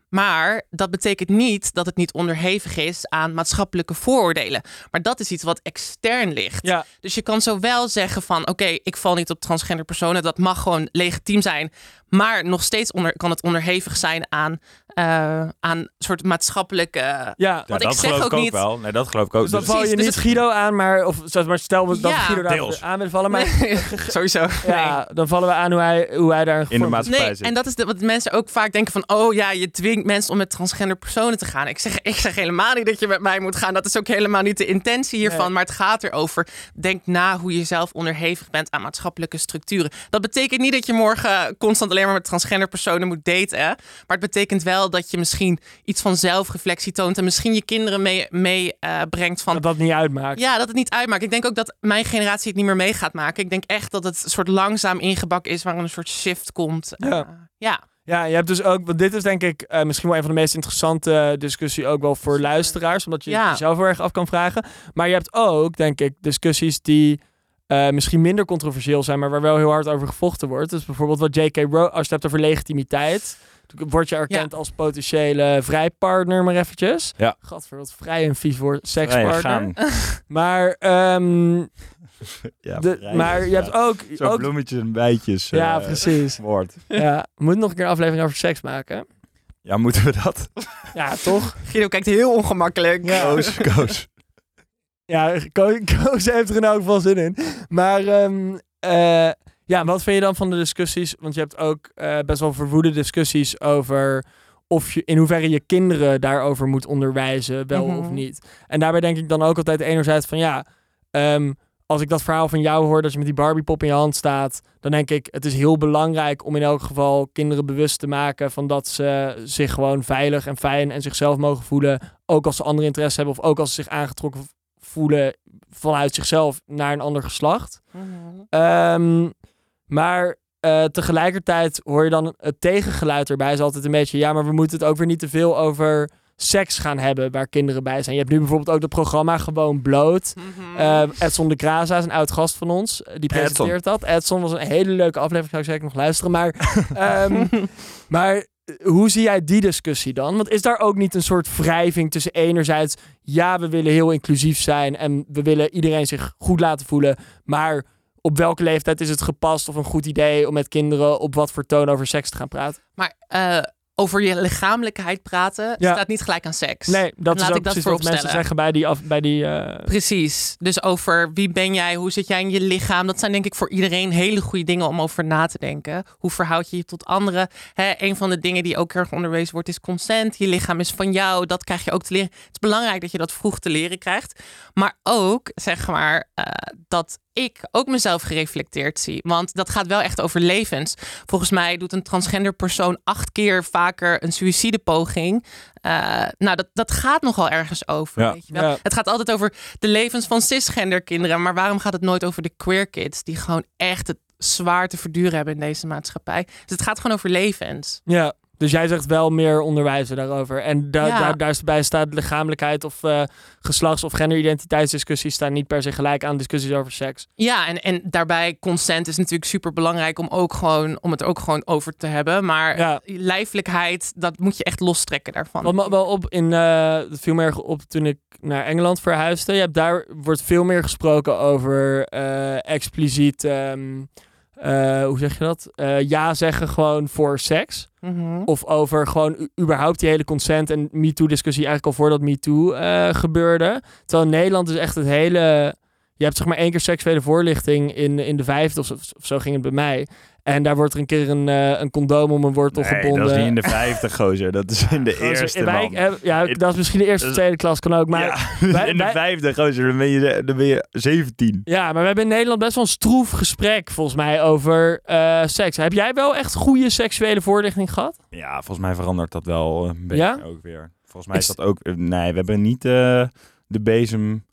[SPEAKER 3] Maar dat betekent niet dat het niet onderhevig is aan maatschappelijke vooroordelen. Maar dat is iets wat extern ligt.
[SPEAKER 1] Ja,
[SPEAKER 3] Dus je kan zowel zeggen van oké, ik val niet op transgender personen. Dat mag gewoon legitiem zijn. Maar nog steeds onder, kan het onderhevig zijn aan, eh aan soort maatschappelijke...
[SPEAKER 1] ja.
[SPEAKER 2] Ja,
[SPEAKER 3] Want ik
[SPEAKER 2] dat
[SPEAKER 3] zeg
[SPEAKER 2] geloof
[SPEAKER 3] ook
[SPEAKER 2] ik ook
[SPEAKER 3] niet-
[SPEAKER 2] wel. Nee, dat geloof ik ook.
[SPEAKER 1] Dus dan
[SPEAKER 2] Dus-
[SPEAKER 1] val je
[SPEAKER 3] Precies,
[SPEAKER 1] niet
[SPEAKER 3] dus
[SPEAKER 1] Guido aan, maar, of maar stel we dat
[SPEAKER 3] Ja.
[SPEAKER 1] Guido daar
[SPEAKER 2] Deels.
[SPEAKER 1] aan wil vallen, maar
[SPEAKER 3] Sowieso.
[SPEAKER 1] ja, dan vallen we aan hoe hij, hoe hij daar
[SPEAKER 2] in de maatschappij
[SPEAKER 3] Nee,
[SPEAKER 2] zit.
[SPEAKER 3] en dat is de, wat mensen ook vaak denken van... oh ja, je dwingt mensen om met transgender personen te gaan. Ik zeg, ik zeg helemaal niet dat je met mij moet gaan. Dat is ook helemaal niet de intentie hiervan.
[SPEAKER 1] Nee.
[SPEAKER 3] Maar het gaat erover, denk na hoe je zelf onderhevig bent... aan maatschappelijke structuren. Dat betekent niet dat je morgen constant alleen maar met transgender personen moet daten. Maar het betekent wel dat je misschien iets van zelfreflectie toont... en misschien je kinderen mee, mee brengt van...
[SPEAKER 1] Dat dat niet uitmaakt.
[SPEAKER 3] Ja, dat het niet uitmaakt. Ik denk ook dat mijn generatie het niet meer mee gaat maken. Ik denk echt dat het een soort langzaam ingebakken is... waar een soort shift komt.
[SPEAKER 1] Ja.
[SPEAKER 3] Eh, ja.
[SPEAKER 1] Ja, je hebt dus ook, want dit is denk ik eh, misschien wel een van de meest interessante discussies ook wel voor luisteraars, omdat je
[SPEAKER 3] Ja.
[SPEAKER 1] jezelf heel erg af kan vragen. Maar je hebt ook, denk ik, discussies die eh, misschien minder controversieel zijn, maar waar wel heel hard over gevochten wordt. Dus bijvoorbeeld wat J.K. Rowling, als je het hebt over legitimiteit, word je erkend als potentiële vrijpartner, maar eventjes.
[SPEAKER 2] Ja.
[SPEAKER 1] Gadver, wat vrij en vies woord, sekspartner. Maar, ehm,
[SPEAKER 2] Ja,
[SPEAKER 1] de,
[SPEAKER 2] vrij
[SPEAKER 1] maar je hebt ook...
[SPEAKER 2] Zo
[SPEAKER 1] ook
[SPEAKER 2] bloemetjes en bijtjes.
[SPEAKER 1] ja,
[SPEAKER 2] eh,
[SPEAKER 1] precies.
[SPEAKER 2] Woord.
[SPEAKER 1] Ja, we moeten nog een keer een aflevering over seks maken.
[SPEAKER 2] Ja, moeten we dat?
[SPEAKER 1] Ja, toch?
[SPEAKER 3] Guido kijkt heel ongemakkelijk.
[SPEAKER 1] Ja.
[SPEAKER 2] Koos, koos.
[SPEAKER 1] Ja, Ko- Koos heeft er in elk geval zin in. Maar ehm, eh, ja, wat vind je dan van de discussies? Want je hebt ook eh, best wel verwoede discussies over of je in hoeverre je kinderen daarover moet onderwijzen, wel
[SPEAKER 3] Mhm.
[SPEAKER 1] of niet. En daarbij denk ik dan ook altijd enerzijds van ja, ehm, als ik dat verhaal van jou hoor dat je met die Barbiepop in je hand staat, dan denk ik het is heel belangrijk om in elk geval kinderen bewust te maken van dat ze zich gewoon veilig en fijn en zichzelf mogen voelen, ook als ze andere interesse hebben of ook als ze zich aangetrokken voelen vanuit zichzelf naar een ander geslacht.
[SPEAKER 3] Mhm.
[SPEAKER 1] Ehm, maar eh, tegelijkertijd hoor je dan het tegengeluid erbij. Is altijd een beetje, ja, maar we moeten het ook weer niet te veel over seks gaan hebben waar kinderen bij zijn. Je hebt nu bijvoorbeeld ook het programma Gewoon Bloot. Eh, Edson de Graza is een oud gast van ons. eh, Die presenteert dat. Edson was een hele leuke aflevering. Zou ik zeker nog luisteren. Maar, ehm, maar hoe zie jij die discussie dan? Want is daar ook niet een soort wrijving tussen enerzijds... ja, we willen heel inclusief zijn... en we willen iedereen zich goed laten voelen... maar op welke leeftijd is het gepast of een goed idee... om met kinderen op wat voor toon over seks te gaan praten?
[SPEAKER 3] Maar eh, over je lichamelijkheid praten
[SPEAKER 1] Ja.
[SPEAKER 3] staat niet gelijk aan seks.
[SPEAKER 1] Nee, dat
[SPEAKER 3] Laat
[SPEAKER 1] is ook
[SPEAKER 3] ik dat
[SPEAKER 1] precies wat mensen zeggen bij die... Af, bij die eh,
[SPEAKER 3] Precies. Dus over wie ben jij, hoe zit jij in je lichaam. Dat zijn denk ik voor iedereen hele goede dingen om over na te denken. Hoe verhoud je je tot anderen? Hè, een van de dingen die ook erg onderwezen wordt is consent. Je lichaam is van jou. Dat krijg je ook te leren. Het is belangrijk dat je dat vroeg te leren krijgt. Maar ook, zeg maar, eh, dat ik ook mezelf gereflecteerd zie. Want dat gaat wel echt over levens. Volgens mij doet een transgender persoon acht keer vaker een suïcidepoging. Eh, nou, dat, dat gaat nogal ergens over.
[SPEAKER 2] Ja.
[SPEAKER 3] Weet je wel?
[SPEAKER 1] Ja.
[SPEAKER 3] Het gaat altijd over de levens van cisgender kinderen. Maar waarom gaat het nooit over de queer kids? Die gewoon echt het zwaar te verduren hebben in deze maatschappij. Dus het gaat gewoon over levens.
[SPEAKER 1] ja, Dus jij zegt wel meer onderwijzen daarover. En da
[SPEAKER 3] Ja.
[SPEAKER 1] daar, daarbij staat lichamelijkheid of eh, geslachts- of genderidentiteitsdiscussies staan niet per se gelijk aan discussies over seks.
[SPEAKER 3] Ja, en, en daarbij consent is natuurlijk super belangrijk om, ook gewoon, om het ook gewoon over te hebben. Maar
[SPEAKER 1] Ja.
[SPEAKER 3] lijfelijkheid, dat moet je echt lostrekken daarvan.
[SPEAKER 1] Wat me wel op in, dat viel me erg op toen ik naar Engeland verhuisde. Je hebt, daar wordt veel meer gesproken over eh, expliciet, ehm, eh, hoe zeg je dat? Eh, ja zeggen gewoon voor seks.
[SPEAKER 3] Mhm.
[SPEAKER 1] Of over gewoon überhaupt die hele consent en MeToo-discussie eigenlijk al voordat MeToo eh gebeurde. Terwijl in Nederland is echt het hele... Je hebt zeg maar één keer seksuele voorlichting in, in de vijfde of zo ging het bij mij. En daar wordt er een keer een, eh, een condoom om een wortel
[SPEAKER 2] Nee,
[SPEAKER 1] gebonden.
[SPEAKER 2] dat is niet in de vijfde, gozer. Dat is in de
[SPEAKER 1] Gozer,
[SPEAKER 2] eerste,
[SPEAKER 1] wij-
[SPEAKER 2] man.
[SPEAKER 1] ja, dat is misschien de eerste tweede klas, kan ook. Maar
[SPEAKER 2] ja,
[SPEAKER 1] wij-
[SPEAKER 2] in de
[SPEAKER 1] wij-
[SPEAKER 2] vijfde, gozer, dan ben je, dan ben je 17.
[SPEAKER 1] Ja, maar we hebben in Nederland best wel een stroef gesprek, volgens mij, over eh, seks. Heb jij wel echt goede seksuele voorlichting gehad?
[SPEAKER 2] Ja, volgens mij verandert dat wel een beetje
[SPEAKER 1] Ja?
[SPEAKER 2] ook weer. Volgens mij is
[SPEAKER 1] Is-
[SPEAKER 2] dat ook... Nee, we hebben niet eh, de bezem...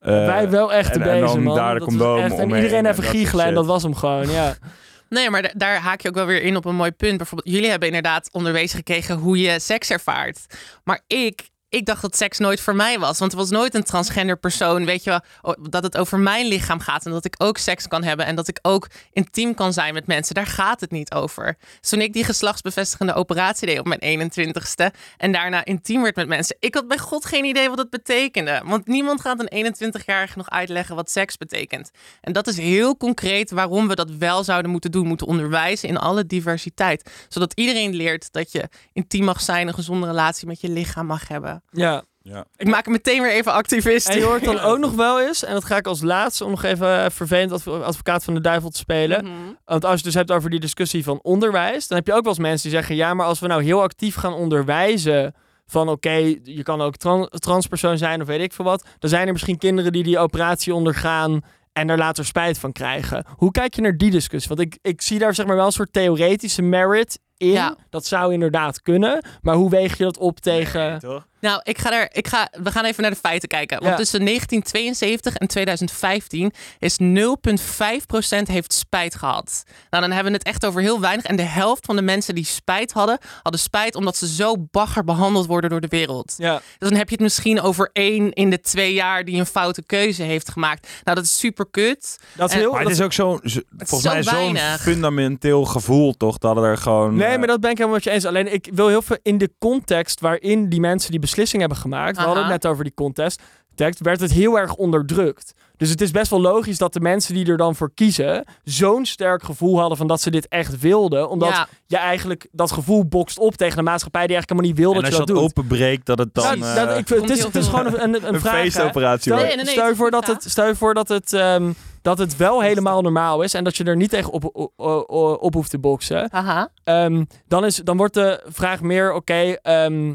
[SPEAKER 2] eh,
[SPEAKER 1] wij wel echt de
[SPEAKER 2] en- en dan
[SPEAKER 1] bezem, man.
[SPEAKER 2] daar de condoom omheen
[SPEAKER 1] iedereen
[SPEAKER 2] en
[SPEAKER 1] even giechelen en dat was hem gewoon, ja.
[SPEAKER 3] Nee, maar da- daar haak je ook wel weer in op een mooi punt. Bijvoorbeeld, jullie hebben inderdaad onderwezen gekregen hoe je seks ervaart. Maar ik, ik dacht dat seks nooit voor mij was. Want er was nooit een transgender persoon, weet je wel, o- dat het over mijn lichaam gaat. En dat ik ook seks kan hebben en dat ik ook intiem kan zijn met mensen. Daar gaat het niet over. Dus toen ik die geslachtsbevestigende operatie deed op mijn 21ste en daarna intiem werd met mensen. Ik had bij god geen idee wat het betekende. Want niemand gaat een 21-jarige nog uitleggen wat seks betekent. En dat is heel concreet waarom we dat wel zouden moeten doen. Moeten onderwijzen in alle diversiteit. Zodat iedereen leert dat je intiem mag zijn, een gezonde relatie met je lichaam mag hebben.
[SPEAKER 1] Ja.
[SPEAKER 2] Ja.
[SPEAKER 3] Ik maak het meteen weer even activist.
[SPEAKER 1] En je hoort dan ook nog wel eens, en dat ga ik als laatste om nog even eh, vervelend adv- advocaat van de duivel te spelen.
[SPEAKER 3] Mhm.
[SPEAKER 1] Want als je het dus hebt over die discussie van onderwijs, dan heb je ook wel eens mensen die zeggen: ja, maar als we nou heel actief gaan onderwijzen. Van oké, je kan ook tran- transpersoon zijn of weet ik veel wat. Dan zijn er misschien kinderen die die operatie ondergaan en er later spijt van krijgen. Hoe kijk je naar die discussie? Want ik, ik zie daar zeg maar wel een soort theoretische merit in.
[SPEAKER 3] Ja.
[SPEAKER 1] Dat zou inderdaad kunnen. Maar hoe weeg je dat op tegen...
[SPEAKER 2] Nee, toch?
[SPEAKER 3] Nou, ik ga er, ik ga, we gaan even naar de feiten kijken. Want
[SPEAKER 1] Ja.
[SPEAKER 3] tussen 1972 en 2015 is 0,5% heeft spijt gehad. Nou, dan hebben we het echt over heel weinig. En de helft van de mensen die spijt hadden, hadden spijt omdat ze zo bagger behandeld worden door de wereld.
[SPEAKER 1] Ja.
[SPEAKER 3] Dus dan heb je het misschien over één in de twee jaar die een foute keuze heeft gemaakt. Nou, dat is super kut.
[SPEAKER 1] Dat is
[SPEAKER 3] En-
[SPEAKER 1] heel...
[SPEAKER 2] Maar
[SPEAKER 1] dat-
[SPEAKER 2] het is ook zo'n, zo- volgens mij
[SPEAKER 3] zo
[SPEAKER 2] zo'n fundamenteel gevoel toch, dat er gewoon...
[SPEAKER 1] Nee,
[SPEAKER 2] eh,
[SPEAKER 1] maar dat ben ik helemaal met je eens. Alleen ik wil heel veel in de context waarin die mensen die beslissing hebben gemaakt. We hadden het
[SPEAKER 3] Aha.
[SPEAKER 1] net over die context. Tekst, werd het heel erg onderdrukt. Dus het is best wel logisch dat de mensen die er dan voor kiezen. zo'n sterk gevoel hadden van dat ze dit echt wilden. Omdat
[SPEAKER 3] Ja.
[SPEAKER 1] je eigenlijk dat gevoel bokst op tegen een maatschappij die eigenlijk helemaal niet wil
[SPEAKER 2] en
[SPEAKER 1] dat
[SPEAKER 2] als
[SPEAKER 1] je
[SPEAKER 2] je
[SPEAKER 1] dat
[SPEAKER 2] dat
[SPEAKER 1] doet.
[SPEAKER 2] openbreekt, dat het dan
[SPEAKER 1] Nou,
[SPEAKER 2] eh,
[SPEAKER 1] dat, ik, het, is, het is gewoon een, een,
[SPEAKER 2] een
[SPEAKER 1] vraag.
[SPEAKER 2] feestoperatie
[SPEAKER 1] Stel,
[SPEAKER 2] wordt.
[SPEAKER 3] Nee, nee, nee,
[SPEAKER 1] stel je voor dat het, stel je voor dat het, ehm, dat het wel helemaal normaal is en dat je er niet tegen op, op, op, op hoeft te boksen.
[SPEAKER 3] Haha.
[SPEAKER 1] Ehm, dan, is, dan wordt de vraag meer, oké, ehm,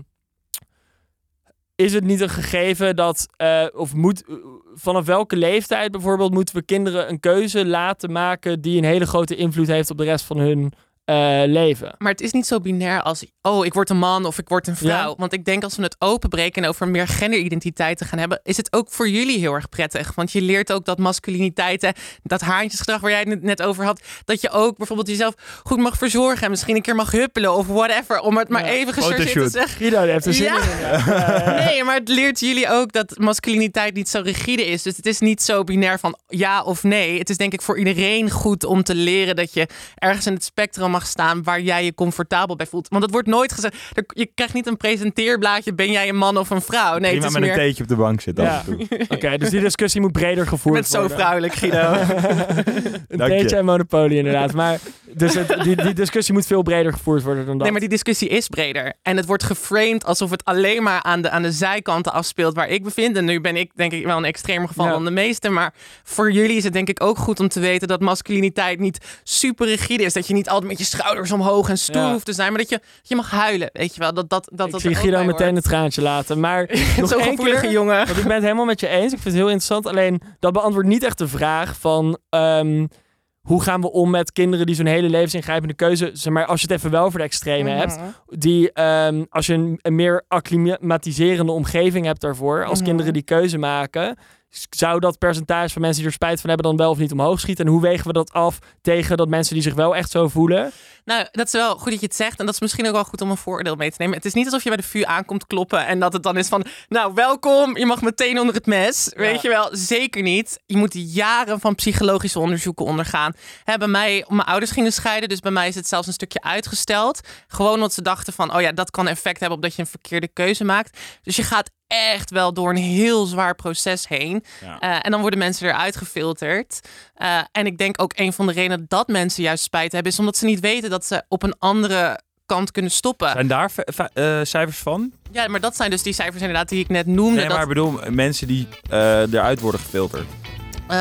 [SPEAKER 1] is het niet een gegeven dat, eh, of moet, vanaf welke leeftijd bijvoorbeeld moeten we kinderen een keuze laten maken die een hele grote invloed heeft op de rest van hun eh, leven?
[SPEAKER 3] Maar het is niet zo binair als, oh, ik word een man of ik word een vrouw.
[SPEAKER 1] Ja.
[SPEAKER 3] Want ik denk als we het openbreken en over meer genderidentiteiten gaan hebben, is het ook voor jullie heel erg prettig. Want je leert ook dat masculiniteiten, dat haantjesgedrag waar jij het net over had, dat je ook bijvoorbeeld jezelf goed mag verzorgen en misschien een keer mag huppelen of whatever, om het maar
[SPEAKER 1] Ja.
[SPEAKER 3] even gechargeerd te zeggen.
[SPEAKER 1] Guido die heeft er zin
[SPEAKER 3] Ja.
[SPEAKER 1] in. Ja. Ja, ja.
[SPEAKER 3] Nee, maar het leert jullie ook dat masculiniteit niet zo rigide is. Dus het is niet zo binair van ja of nee. Het is denk ik voor iedereen goed om te leren dat je ergens in het spectrum mag staan waar jij je comfortabel bij voelt. Want het wordt nooit gezegd. Je krijgt niet een presenteerblaadje. Ben jij een man of een vrouw? Nee,
[SPEAKER 2] Prima
[SPEAKER 3] het is
[SPEAKER 2] met
[SPEAKER 3] meer.
[SPEAKER 2] een theetje op de bank zitten
[SPEAKER 1] Ja.
[SPEAKER 2] af en toe.
[SPEAKER 1] Oké, dus die discussie moet breder
[SPEAKER 3] Je
[SPEAKER 1] gevoerd
[SPEAKER 3] bent zo
[SPEAKER 1] worden.
[SPEAKER 3] vrouwelijk, Guido.
[SPEAKER 1] Een
[SPEAKER 2] Dank je.
[SPEAKER 1] beetje en Monopoly inderdaad. Maar dus het, die, die discussie moet veel breder gevoerd worden dan dat.
[SPEAKER 3] Nee, maar die discussie is breder. En het wordt geframed alsof het alleen maar aan de, aan de zijkanten afspeelt waar ik bevind. En nu ben ik denk ik wel een extremer geval
[SPEAKER 1] Ja.
[SPEAKER 3] dan de meeste. Maar voor jullie is het denk ik ook goed om te weten dat masculiniteit niet super rigide is. Dat je niet altijd met je schouders omhoog en stoer
[SPEAKER 1] Ja.
[SPEAKER 3] hoeft te zijn. Maar dat je, dat je mag huilen, weet je wel. Dat, dat, dat,
[SPEAKER 1] ik
[SPEAKER 3] dat
[SPEAKER 1] zie Guido
[SPEAKER 3] bij
[SPEAKER 1] meteen een traantje laten. Maar nog één keer,
[SPEAKER 3] jongen.
[SPEAKER 1] Want ik ben het helemaal met je eens. Ik vind het heel interessant. Alleen dat beantwoordt niet echt de vraag van ehm, hoe gaan we om met kinderen die zo'n hele levensingrijpende keuze. Zeg maar, als je het even wel voor de extreme hebt.
[SPEAKER 3] Mhm.
[SPEAKER 1] Die ehm, als je een, een meer acclimatiserende omgeving hebt daarvoor. Als
[SPEAKER 3] Mhm.
[SPEAKER 1] kinderen die keuze maken. Zou dat percentage van mensen die er spijt van hebben dan wel of niet omhoog schieten? En hoe wegen we dat af tegen dat mensen die zich wel echt zo voelen?
[SPEAKER 3] Nou, dat is wel goed dat je het zegt. En dat is misschien ook wel goed om een voordeel mee te nemen. Het is niet alsof je bij de VU aankomt kloppen en dat het dan is van... Nou, welkom, je mag meteen onder het mes. Weet je wel, zeker niet. Je moet jaren van psychologische onderzoeken ondergaan. Hè, bij mij, mijn ouders gingen scheiden, dus bij mij is het zelfs een stukje uitgesteld. Gewoon omdat ze dachten van, oh ja, dat kan effect hebben op dat je een verkeerde keuze maakt. Dus je gaat echt wel door een heel zwaar proces heen.
[SPEAKER 2] Ja.
[SPEAKER 3] Eh, en dan worden mensen eruit gefilterd. Eh, en ik denk ook een van de redenen dat mensen juist spijt hebben, is omdat ze niet weten dat ze op een andere kant kunnen stoppen.
[SPEAKER 2] Zijn daar eh, cijfers van?
[SPEAKER 3] Ja, maar dat zijn dus die cijfers inderdaad die ik net noemde.
[SPEAKER 2] Nee, maar bedoel mensen die eruit worden gefilterd.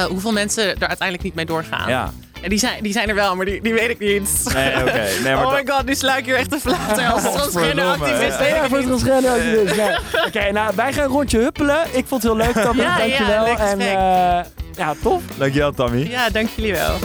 [SPEAKER 3] hoeveel mensen er uiteindelijk niet mee doorgaan.
[SPEAKER 2] Ja.
[SPEAKER 3] En die, zijn, die zijn er wel, maar die, die weet ik niet.
[SPEAKER 2] Nee, oké. Nee, maar
[SPEAKER 3] oh my god, nu sla ik hier echt de flater als transgender
[SPEAKER 2] Godverdomme,
[SPEAKER 3] activist.
[SPEAKER 2] ja.
[SPEAKER 1] Ja, voor het
[SPEAKER 3] niet.
[SPEAKER 1] transgender activist. Ja. Oké, nou, wij gaan een rondje huppelen. Ik vond het heel leuk, Tammy.
[SPEAKER 3] Ja, ja,
[SPEAKER 1] Dankjewel.
[SPEAKER 3] leuk
[SPEAKER 1] en eh, ja, tof.
[SPEAKER 2] Dankjewel, Tammy.
[SPEAKER 3] Ja, dank jullie wel.